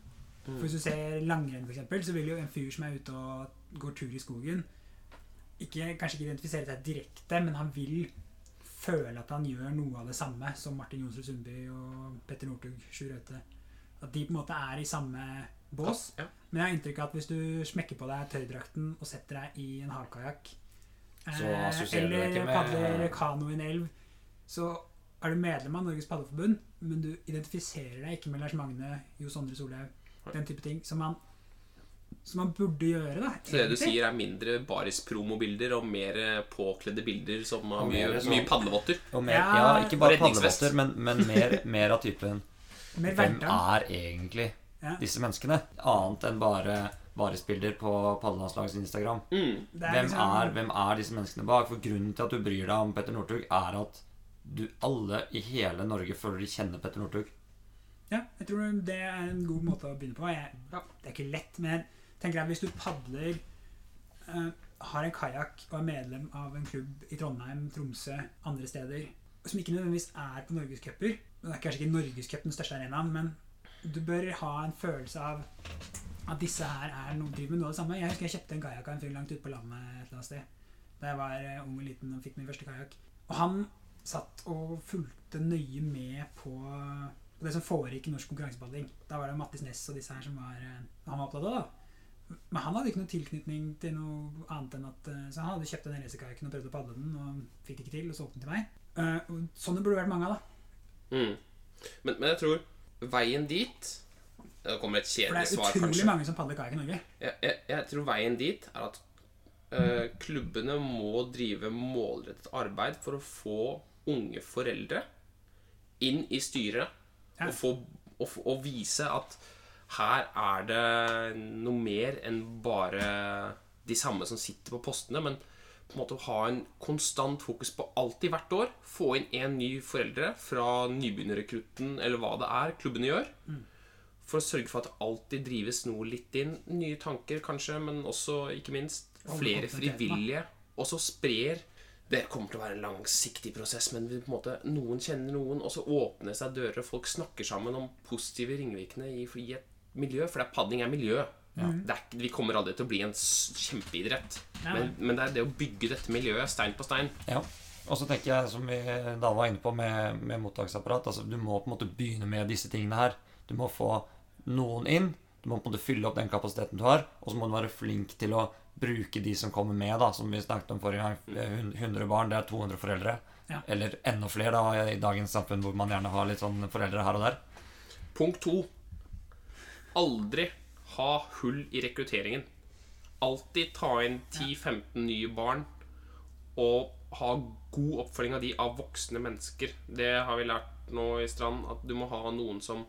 For Hvis du ser langrenn, for eksempel, så vil jo en fyr som er ute og går tur i skogen, ikke, kanskje ikke identifisere seg direkte, men han vil føle at han gjør noe av det samme som Martin Jonsrud Sundby og Petter Northug, Sjur Røthe. At de på en måte er i samme bås. Ja. Men jeg har inntrykk av at hvis du smekker på deg tøydrakten og setter deg i en hardkajakk, eh, eller padler kano i en elv, så er du medlem av Norges Padleforbund, men du identifiserer deg ikke med Lars Magne, Jo Sondre Solhaug, den type ting. som man som man burde gjøre, da. Så det du sier, er mindre baris-promobilder og mer påkledde bilder som har mye, sånn- mye padlevotter? Og mer, Ja, ja, ikke bare padlevotter, men, men mer, mer av typen Mer Hvem er egentlig Ja. disse menneskene? Annet enn bare varisbilder på paddelandslagets Instagram. Mm. Er Hvem liksom- er, hvem er disse menneskene bak? For grunnen til at du bryr deg om Petter Northug, er at du alle i hele Norge føler de kjenner Petter Northug. Ja, jeg tror det er en god måte å begynne på. Jeg, Det er ikke lett, men tenker at hvis du padler, uh, har en kajakk og er medlem av en klubb i Trondheim, Tromsø, andre steder, som ikke nødvendigvis er på norgescuper Det er kanskje ikke norgescup den største arenaen, men du bør ha en følelse av at disse her er noe, driver med noe av det samme. Jeg husker jeg kjøpte en kajakk av en fyr langt ute på landet et eller annet sted. Da jeg var eh, ung og liten og fikk min første kajakk. Og han satt og fulgte nøye med på på det som foregikk i norsk konkurransepadling. Da var det Mattis Næss og disse her som var, eh, han var opptatt av. da. Men han hadde ikke noen tilknytning til noe annet enn at eh, Så han hadde kjøpt den racerkajakken og prøvd å padle den, og fikk det ikke til, og solgte den til meg. Eh, og Sånne burde det vært mange av, da. Mm. Men, men jeg tror veien dit Det kommer et kjedelig svar, kanskje. For det er utrolig mange som padler kajakk i Norge. Jeg, jeg, jeg tror veien dit er at eh, klubbene må drive målrettet arbeid for å få unge foreldre inn i styret Ja. og, få, og, og vise at her er det noe mer enn bare de samme som sitter på postene, men på en måte ha en konstant fokus på alltid hvert år. Få inn en ny foreldre fra nybegynnerrekrutten eller hva det er klubbene gjør. For å sørge for at det alltid drives noe litt inn. Nye tanker kanskje, men også, ikke minst, flere frivillige. Og så sprer Det kommer til å være en langsiktig prosess, men vi på en måte, noen kjenner noen, og så åpner seg dører, og folk snakker sammen om positive ringvirkninger i, i et miljø. For er, padling er miljø. Det er, vi kommer aldri til å bli en kjempeidrett. Men, men det er det å bygge dette miljøet stein på stein. Ja. Og så tenker jeg, som vi da var inne på med, med mottaksapparat altså Du må på en måte begynne med disse tingene her. Du må få noen inn. Du må på en måte fylle opp den kapasiteten du har. Og så må du være flink til å bruke de som kommer med, da, som vi snakket om forrige gang. Det er hun- 100 barn, det er 200 foreldre. Ja. Eller enda flere da, i dagens samfunn hvor man gjerne har litt sånn foreldre her og der. Punkt to. Aldri ha hull i rekrutteringen. Alltid ta inn 10-15 nye barn, og ha god oppfølging av de av voksne mennesker. Det har vi lært nå i Strand, at du må ha noen som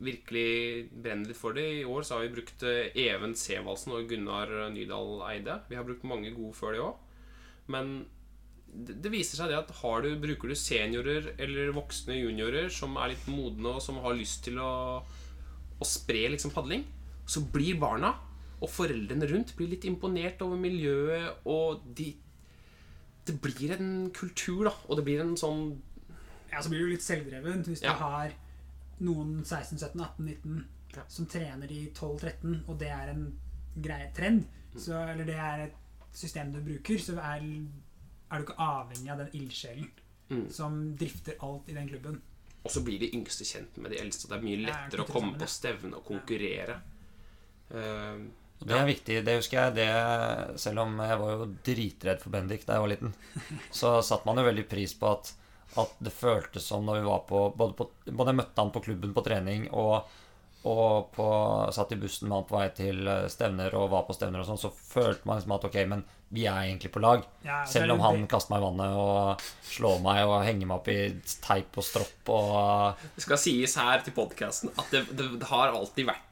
virkelig brenner litt for det. I år så har vi brukt eh, Even Sevaldsen og Gunnar Nydal Eide. Vi har brukt mange gode før det òg. Men det, viser seg det at du, bruker du seniorer eller voksne juniorer som er litt modne og som har lyst til å, å spre liksom padling, så blir barna og foreldrene rundt blir litt imponert over miljøet, og de Det blir en kultur, da. Og det blir en sånn Ja, så blir du litt selvdreven hvis Ja. du har noen 16, 17, 18, 19 Ja. som trener i 12-13, og det er en grei trend, så, eller det er et system du bruker, så er, er du ikke avhengig av den ildsjelen Mm. som drifter alt i den klubben. Og så blir de yngste kjent med de eldste. Det er mye lettere å komme på stevne og konkurrere. Uh, Det er viktig. Det husker jeg. Det, selv om jeg var jo dritredd for Bendik da jeg var liten, så satte man jo veldig pris på at, at det føltes som når vi var på Både, på, både jeg møtte han på klubben på trening og, og på, satt i bussen med han på vei til eh, stevner og var på stevner og sånn, så følte man liksom at ok, men vi er egentlig på lag. Ja, Selv om han kaster meg i vannet og slår meg og henger meg opp i teip og stropp og Det skal sies her til podkasten at det, det, det har alltid vært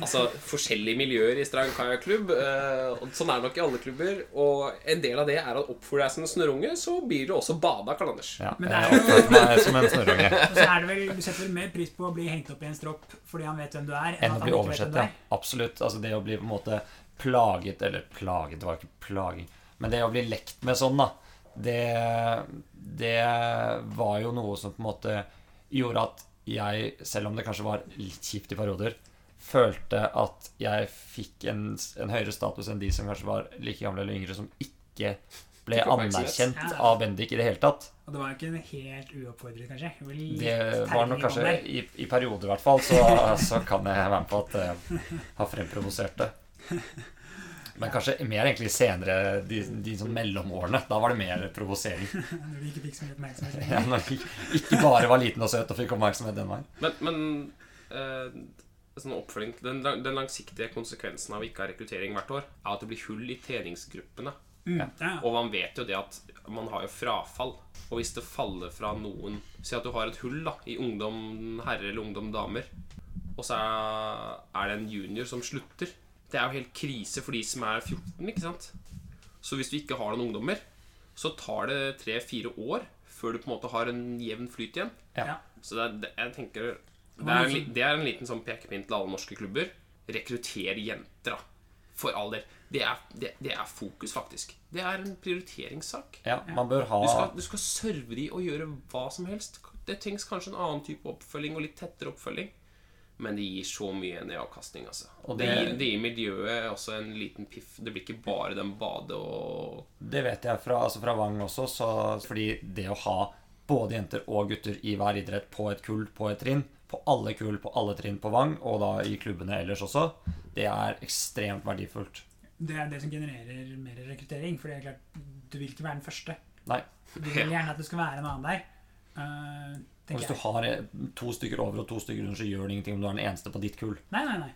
Altså forskjellige miljøer i Strand kajakklubb. Uh, sånn er det nok i alle klubber. Og en del av det er at oppfører deg som en snørrunge, så blir du også bada, Karl Anders. Ja, Men det er jo- som en snørrunge. Så er det vel, Du setter vel mer pris på å bli hengt opp i en stropp fordi han vet hvem du er, enn å bli oversett, ja. Absolutt. Altså det å bli på en måte plaget Eller plaget, det var ikke plaging. Men det å bli lekt med sånn, da, det, det var jo noe som på en måte gjorde at jeg, selv om det kanskje var litt kjipt i perioder, følte at jeg fikk en, en høyere status enn de som kanskje var like gamle eller yngre, som ikke ble anerkjent Ja. av Bendik i det hele tatt. Og det var jo ikke helt uoppfordret, kanskje. Det var Det var nok kanskje i, i perioder, i hvert fall, så, så kan jeg være med på at jeg har fremprovosert det. Men kanskje mer egentlig senere, de, de sånn mellomårene. Da var det mer provosering. Når du ikke fikk så mye oppmerksomhet. Ja, når jeg ikke bare var liten og søt og fikk oppmerksomhet den veien. Men, men eh, sånn oppfølging den, den langsiktige konsekvensen av ikke ha rekruttering hvert år, er at det blir hull i treningsgruppene. Mm. Ja. Og man vet jo det at man har jo frafall. Og hvis det faller fra noen Si at du har et hull da i ungdom herrer eller ungdom damer, og så er, det en junior som slutter. Det er jo helt krise for de som er 14, ikke sant? Så hvis du ikke har noen ungdommer, så tar det tre-fire år før du på en måte har en jevn flyt igjen. Ja. Så det er, det, jeg tenker det er, en, det er en liten sånn pekepinn til alle norske klubber. Rekrutter jenter, da. For all del. Det er, det, det er fokus, faktisk. Det er en prioriteringssak. Ja, man bør ha Du skal, du skal serve de og gjøre hva som helst. Det trengs kanskje en annen type oppfølging og litt tettere oppfølging. Men det gir så mye nedavkastning, altså. Og det, det- gir, det gir miljøet også en liten piff. Det blir ikke bare den bade og Det vet jeg fra, altså fra Vang også, så, fordi det å ha både jenter og gutter i hver idrett på et kull på et trinn, på alle kull på alle trinn på Vang, og da i klubbene ellers også, det er ekstremt verdifullt. Det er det som genererer mer rekruttering. For det er klart, du vil ikke være den første. Nei. Du vil gjerne at det skal være en annen der. Uh, Og hvis du har eh, to stykker over og to stykker under, så gjør det ingenting om du er den eneste på ditt kull. Nei, nei, nei.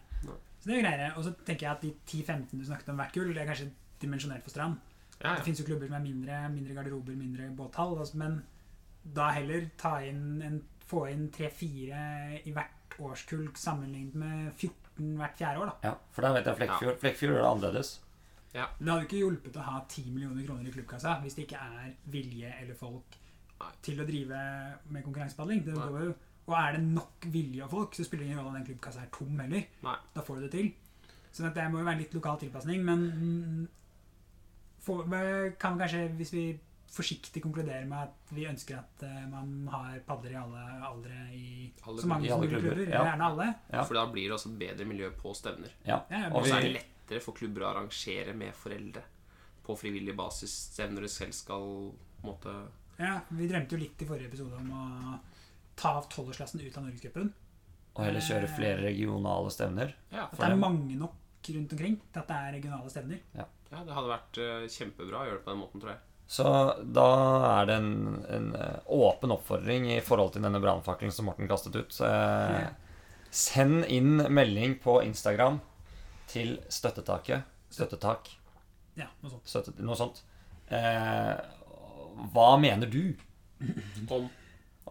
Så det er greier. Og så tenker jeg at de 10-15 du snakket om hvert kull, det er kanskje dimensjonert for Strand. Ja, Det fins jo klubber som er mindre, mindre garderober, mindre båthall. altså, Men da heller ta inn en, få inn 3-4 i hvert årskull sammenlignet med 14 hvert fjerde år. da. Ja, For der vet jeg Flekkefjord. Flekkefjord er det annerledes. Det hadde ikke hjulpet å ha 10 millioner kroner i klubbkassa hvis det ikke er vilje eller folk til å drive med konkurransepadling. Det går jo- Og er det nok vilje og folk, så spiller det ingen rolle om den klubbkassa er tom heller. Nei. Da får du det til. Så det må jo være litt lokal tilpasning, men for, kan vi kanskje, hvis vi forsiktig konkluderer med at vi ønsker at eh, man har padler i alle aldre i Alle så mange i som mulig klubber, klubber, ja. gjerne alle. Ja. For da blir det også et bedre miljø på stevner. Ja. Ja, Og så er det lettere for klubber å arrangere med foreldre på frivillig basis stevner du selv skal på måte Ja, Vi drømte jo litt i forrige episode om å ta av tolvårsklassen ut av Norgescupen. og heller kjøre flere regionale stevner. Ja, At det er dem. mange nok rundt omkring til at det er regionale stevner. ja det hadde vært eh, kjempebra å gjøre det på den måten, tror jeg. Så da er det en, en eh, åpen oppfordring i forhold til denne brannfakkelen som Morten kastet ut. Så, eh, Send inn melding på Instagram til støttetaket. Støttetak. Ja, noe sånt. Støttet, noe sånt. Eh, hva mener du Om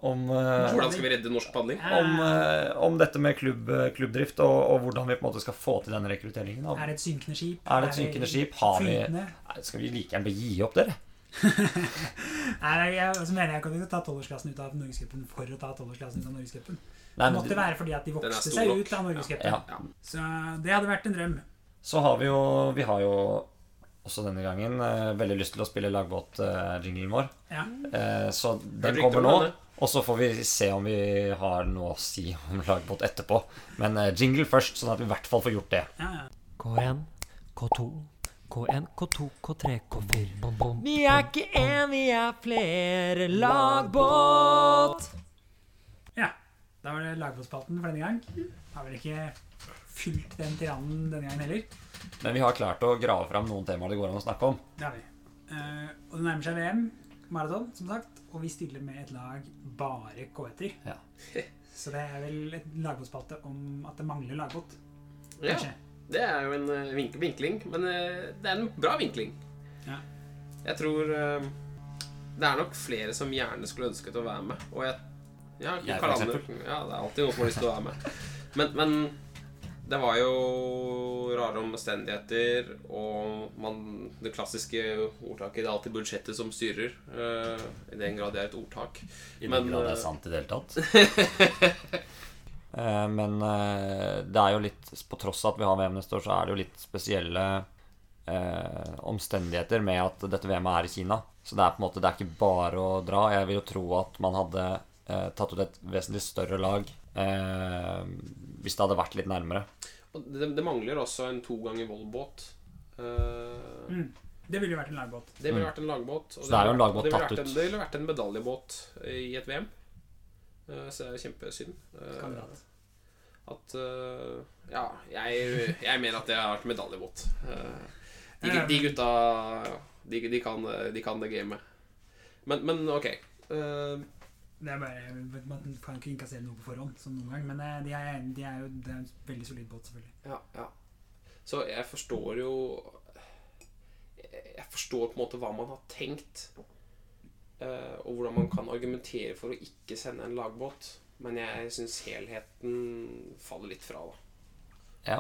om, eh, hvordan skal vi redde norsk padling? om, eh, om dette med klubb, klubbdrift, og, og hvordan vi på en måte skal få til denne rekrutteringen? Er det et synkende skip? Er det et synkende skip? Har vi Skal vi like gjerne gi opp, dere? Nei, jeg, så mener jeg kan ikke ta tolvårsklassen ut av Norgescupen for å ta tolvårsklassen ut av Norgescupen. Det måtte være fordi at de vokste seg ut av Norgescupen. Ja. Så det hadde vært en drøm. Så har vi jo Vi har jo også denne gangen eh, veldig lyst til å spille lagbåt-jinglen vår. Ja. Eh, så den kommer nå. Og så får vi se om vi har noe å si om lagbåt etterpå. Men eh, jingle først, sånn at vi i hvert fall får gjort det. Ja, ja. K1, K2, K1, K2, K3, K4. Vi er ikke én, vi er flere. Lagbåt! ja. Da var det lagbåtspalten for denne gang. Har vel ikke fylt den tyrannen denne gangen heller. Men vi har klart å grave fram noen temaer det går an å snakke om. Det har vi. Eh, og det nærmer seg VM, maraton, som sagt. Og vi stiller med et lag bare K-etter. Ja. Så det er vel et lagbåtspalte om at det mangler lagbåt. Ja, Kanskje. Det er jo en eh, vink vinkling, men eh, det er en bra vinkling. Ja. Jeg tror eh, det er nok flere som gjerne skulle ønsket å være med. Og jeg Ja, Jeg, for Karl Ander- Ja, det er alltid noen som har lyst til å være med. Men, men det var jo rare omstendigheter, og man, det klassiske ordtaket Det er alltid budsjettet som styrer. Uh, I den grad det er et ordtak. I Men, den grad det er sant i det hele tatt. Eh, Men eh, det er jo litt På tross av at vi har VM neste år, så er det jo litt spesielle eh, omstendigheter med at dette VM-et er i Kina. Så det er på en måte Det er ikke bare å dra. Jeg vil jo tro at man hadde eh, tatt ut et vesentlig større lag eh, hvis det hadde vært litt nærmere. Det, det mangler også en to ganger Volvo-båt. Eh, Mm. Det ville jo vært en lagbåt. Det ville vært en lagbåt. Og det, det er jo en lagbåt og det ville vært en- Det ville vært en medaljebåt i et VM. Eh, Så det er kjempesynd. Eh, Kamerat. At eh, Ja, jeg, jeg mener at det har vært medaljebåt. Eh, De, de gutta de, de, kan, de kan det gamet. Men, men ok. Det er bare, Man kan ikke innkassere noe på forhånd, som noen gang. Men de er, de er jo det er en veldig solid båt, selvfølgelig. Ja, ja. Så jeg forstår jo Jeg forstår på en måte hva man har tenkt, og hvordan man kan argumentere for å ikke sende en lagbåt. Men jeg syns helheten faller litt fra, da. Ja.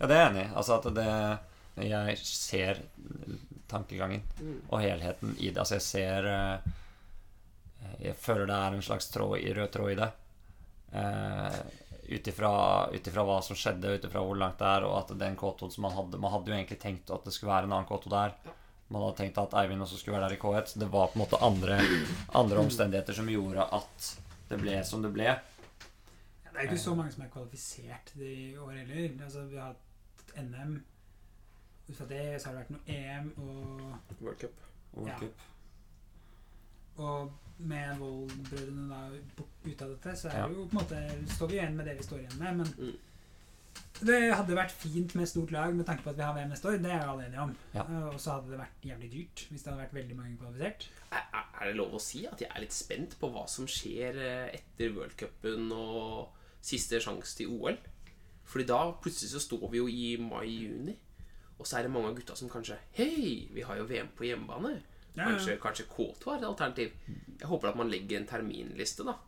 ja, det er jeg enig i. Altså at det Jeg ser tankegangen Mm. og helheten i det. Altså jeg ser eh, Jeg føler det er en slags tråd i, rød tråd i det. Uh, Ut ifra ut ifra hva som skjedde, ut ifra hvor langt det er, og at den K2 som man hadde Man hadde jo egentlig tenkt at det skulle være en annen K2 der. Ja. Man hadde tenkt at Eivind også skulle være der i K1. Det var på en måte andre, andre omstendigheter som gjorde at det ble som det ble. Ja, det er ikke så mange som er kvalifisert i år heller. Altså, vi har hatt NM. Ut fra det så har det vært noe EM og, World Cup. World Ja. Cup. og med Vold-brødrene ute av dette, så er Ja. det jo på en måte står vi igjen med det vi står igjen med. Men Mm. Det hadde vært fint med stort lag med tanke på at vi har VM neste år. Det er alle enige om. Ja. Eh, Og så hadde det vært jævlig dyrt hvis det hadde vært veldig mange kvalifisert. Er, er det lov å si at jeg er litt spent på hva som skjer eh, etter worldcupen og siste sjanse til OL? Fordi da plutselig så står vi jo i mai-juni, og så er det mange av gutta som kanskje Hei, vi har jo VM på hjemmebane. Ja, ja. Kanskje, kanskje K2 er et alternativ. Jeg håper at man legger en terminliste da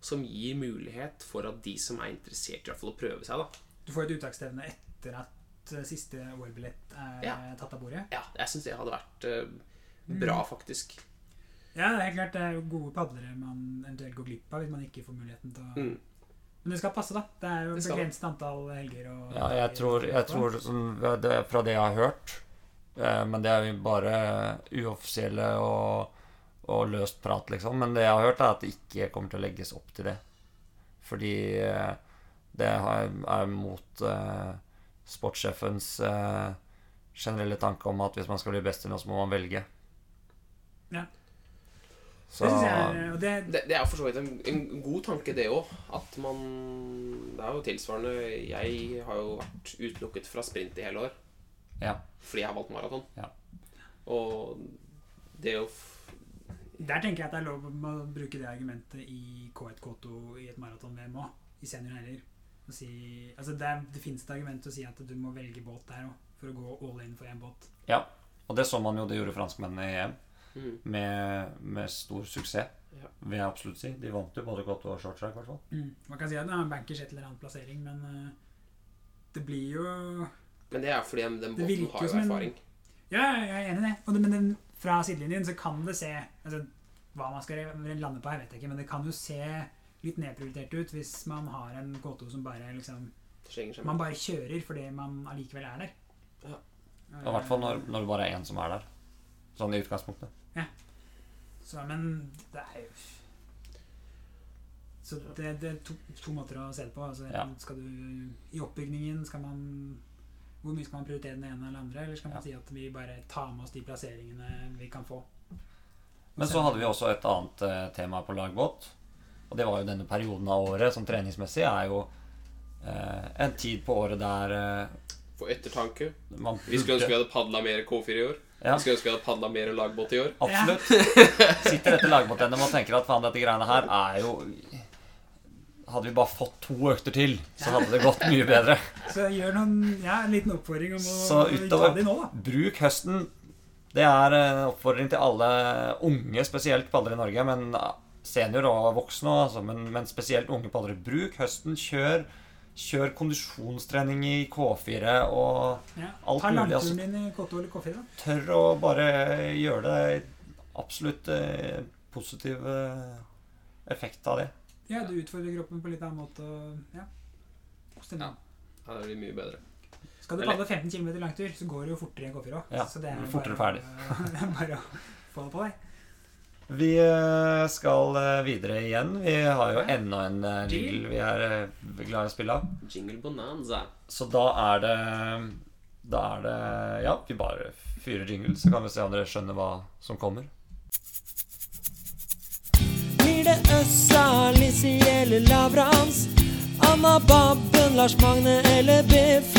som gir mulighet for at de som er interessert, i hvert fall å prøve seg. da Du får et uttaksstevne etter at eh, siste OL-billett er Ja. eh, tatt av bordet. Ja, jeg syns det hadde vært eh, bra, faktisk. Ja, det er helt klart det er jo gode padlere man eventuelt går glipp av hvis man ikke får muligheten til å Mm. Men det skal passe, da. Det er jo et begrenset antall helger. Og Ja, jeg tror, jeg tror det, Fra det jeg har hørt eh, Men det er jo bare uoffisielle og, og løst prat, liksom. Men det jeg har hørt, er at det ikke kommer til å legges opp til det. Fordi eh, det er mot eh, sportssjefens eh, generelle tanke om at hvis man skal bli best i noe, så må man velge. Ja. Så Det jeg er, og det, Det, det er for så vidt en, en god tanke, det òg. At man Det er jo tilsvarende Jeg har jo vært utelukket fra sprint i hele år ja. fordi jeg har valgt maraton. Ja. Og det å Der tenker jeg at det er lov å bruke det argumentet i K1 K2 i et maraton-VM òg, i seniorheller. Å Si, altså det, er, det finnes et argument til å si at du må velge båt der òg, for å gå all in for én båt. ja. Og det så man jo, det gjorde franskmennene i EM. mm, med, med stor suksess, Ja. vil jeg absolutt si. De vant jo både godt og short track, i hvert fall. Man kan si at det er en bankers et eller annet plassering, men uh, det blir jo Men det er fordi den båten har jo som en- erfaring. Ja, jeg er enig i det. Og det men den, fra sidelinjen så kan det se altså, Hva man skal lande på her, vet jeg ikke, men det kan jo se litt nedprioritert ut hvis man har en K2 som bare liksom Man bare kjører fordi man allikevel er der. Ja. I hvert fall når, når det bare er én som er der. Sånn i utgangspunktet. Så, men det er jo Så det, det er to, to måter å se det på. Altså, Ja. skal du, I oppbygningen skal man Hvor mye skal man prioritere den ene eller andre? Eller skal man Ja. si at vi bare tar med oss de plasseringene vi kan få? Men så hadde vi også et annet eh, tema på lagbåt. Og det var jo denne perioden av året som treningsmessig er jo eh, en tid på året der eh, For ettertanke. man Vi skulle ønske vi hadde padla mer K4 i år. Ja, Vi skulle ønske vi hadde padla mer lagbåt i år. absolutt. Sitter dette lagbåt-NM og tenker at faen, dette greiene her er jo Hadde vi bare fått to økter til, så hadde det gått mye bedre. Så gjør noen, ja, en liten oppfordring om å utover, ta de nå, da. Bruk høsten. Det er en oppfordring til alle unge, spesielt padlere i Norge, men senior og voksne altså, men, men spesielt unge padlere. Bruk høsten. Kjør, kjør kondisjonstrening i K4 og Ja. Alt Ta mulig, altså. langturen din i K2 eller K4, da. tør å bare gjøre det absolutt eh, positiv eh, effekt av det. Ja, du utfordrer kroppen på litt annen måte. Ja. Stemmer. Ja. Det blir mye bedre. Skal du padle 15 km langtur, så går det jo fortere i K4 òg. Ja, så det er fortere bare, ferdig. bare å få det på deg. Vi eh, skal eh, videre igjen. Vi har jo enda en eh, jingle vi er glad i å spille av. Jingle bonanza. Så da er det Da er det Ja, vi bare fyrer jingle, så kan vi se om dere skjønner hva som kommer. Blir det Øssa, Lissi eller Lavrans? Anna Babben, Lars Magne eller Biff?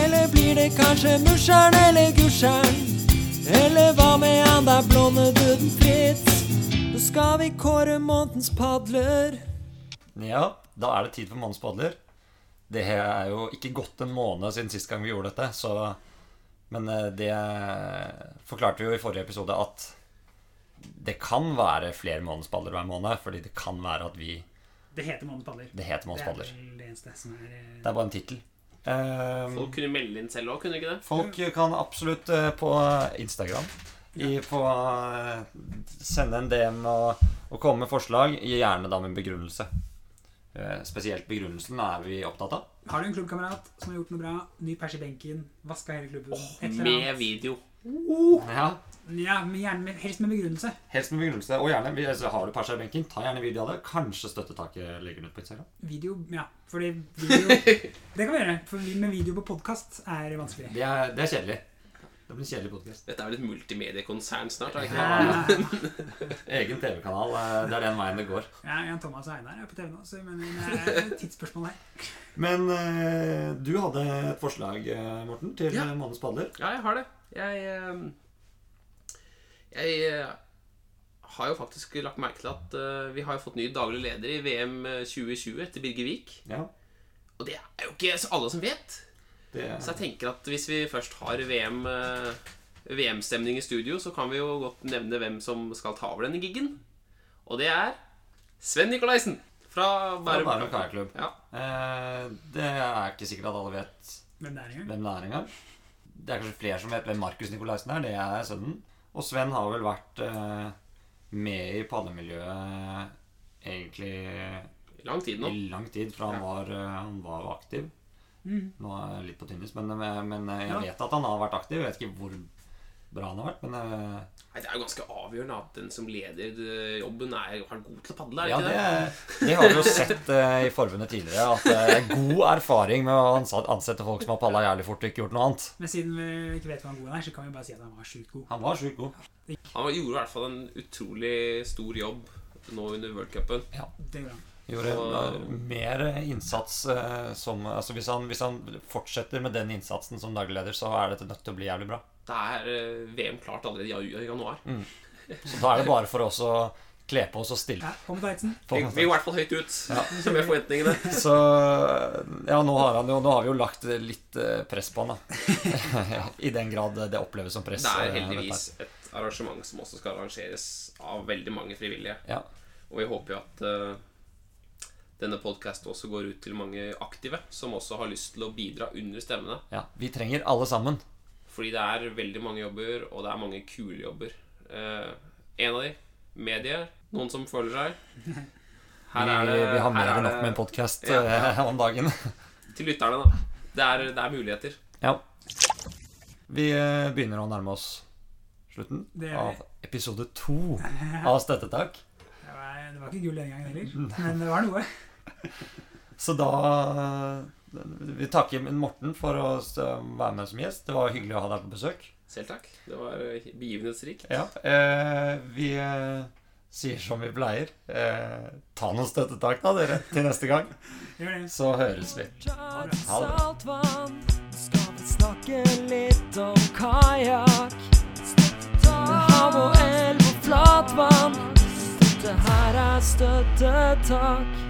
Eller blir det kanskje Musjern eller Gurseren? Eller hva med han der blonde duden Fritz? Nå skal vi kåre månedens padler. Ja, da er det tid for månedens padler. Det er jo ikke gått en måned siden sist gang vi gjorde dette, så Men eh, det forklarte vi jo i forrige episode at det kan være flere månedens padler hver måned, fordi det kan være at vi Det heter månedens padler. Det heter Månens Det er padler. det eneste som er eh, Det er bare en tittel. Eh, Folk kunne melde inn selv òg, kunne de ikke det? Folk kan absolutt eh, på Instagram i, på, eh, sende en DM og, og komme med forslag. Gjerne da med begrunnelse. Eh, Spesielt begrunnelsen er vi opptatt av. Har du en klubbkamerat som har gjort noe bra, ny pers i benken, vaska hele klubben oh, Med video. video. Ja, Ja, men gjerne med, helst med begrunnelse. Helst med begrunnelse. Og gjerne, hvis har du persa i benken, ta gjerne video av det. Kanskje støttetaket legger den ut på Instagram. Video, ja. Fordi video Det kan vi gjøre. For vi- med video på podkast er vanskelig. Det er, det er kjedelig. Det blir en kjedelig podkast. Dette er vel et multimediekonsern snart? ikke? Ja, Egen TV-kanal. eh, Det er den veien det går. ja, Jan Thomas og Einar er på TV nå, så men det er et tidsspørsmål her. Men eh, du hadde et forslag, eh, Morten, til Ja. ja. Månens padler. Ja, jeg har det. Jeg Jeg eh, har jo faktisk lagt merke til at eh, vi har jo fått ny daglig leder i VM 2020 etter Birger Vik. Ja, Og det er jo ikke alle som vet. det, Så jeg tenker at hvis vi først har VM eh, VM-stemning i studio, så kan vi jo godt nevne hvem som skal ta over denne giggen. Og det er Sven Nikolaisen fra Bærum. Bærum Kajakklubb. Ja. Eh, det er ikke sikkert at alle vet Hvem det er engang. hvem det er engang. Det er kanskje flere som vet hvem Markus Nikolaisen er. Det er sønnen. Og Sven har vel vært eh, med i padlemiljøet egentlig Lang tid nå. i lang tid, fra han var, eh, han var aktiv. Mm. Nå er jeg litt på tynnis, men, men jeg Ja. vet at han har vært aktiv. Jeg vet ikke hvor bra han har vært, men eh, Nei, Det er jo ganske avgjørende at den som leder eh, jobben, er, er god til å padle. Er Ja, ikke det, det? det har vi jo sett uh, i forbundet tidligere. At det er god erfaring med å ansette folk som har padla jævlig fort og ikke gjort noe annet. Men siden vi ikke vet hva han god er, så kan vi bare si at han var sjukt god. Han var sjukt god. Han gjorde i hvert fall en utrolig stor jobb nå under worldcupen. Det gjorde han. Gjorde mer innsats som altså hvis, han, hvis han fortsetter med den innsatsen som daglig leder, så er dette nødt til å bli jævlig bra. Da er eh, VM klart allerede i januar. Mm. Så da er det bare for oss å kle på oss og stille. Ja, Vi, går i hvert fall høyt ut Som er forventningene. Så ja, nå har, han jo, nå har vi jo lagt litt eh, press på han, da. I den grad det oppleves som press. Det er eh, heldigvis et arrangement som også skal arrangeres av veldig mange frivillige. Ja. Og vi håper jo at denne podkasten også går ut til mange aktive som også har lyst til å bidra under stemmene. ja. Vi trenger alle sammen. Fordi det er veldig mange jobber, og det er mange kule jobber. Eh, en av de medier. Noen som føler seg. Her er det, vi, har mer er enn nok med en podkast Ja. om dagen. Til lytterne, da. Det er, det er muligheter. Ja. Vi eh, begynner å nærme oss slutten av episode to av Støttetak. Det var, det var ikke gull den gangen heller, men det var noe. Så da Vi takker Morten for å være med som gjest. Det var hyggelig å ha deg på besøk. Selv takk. Det var eh, begivenhetsrikt. Ja, eh, Vi eh, sier som vi pleier. Eh, ta noen støttetak, da, dere, til neste gang. Så høres vi. Ha det. Skal vi snakke litt om kajakk? Hav og elv og flatvann. Dette her er støttetak.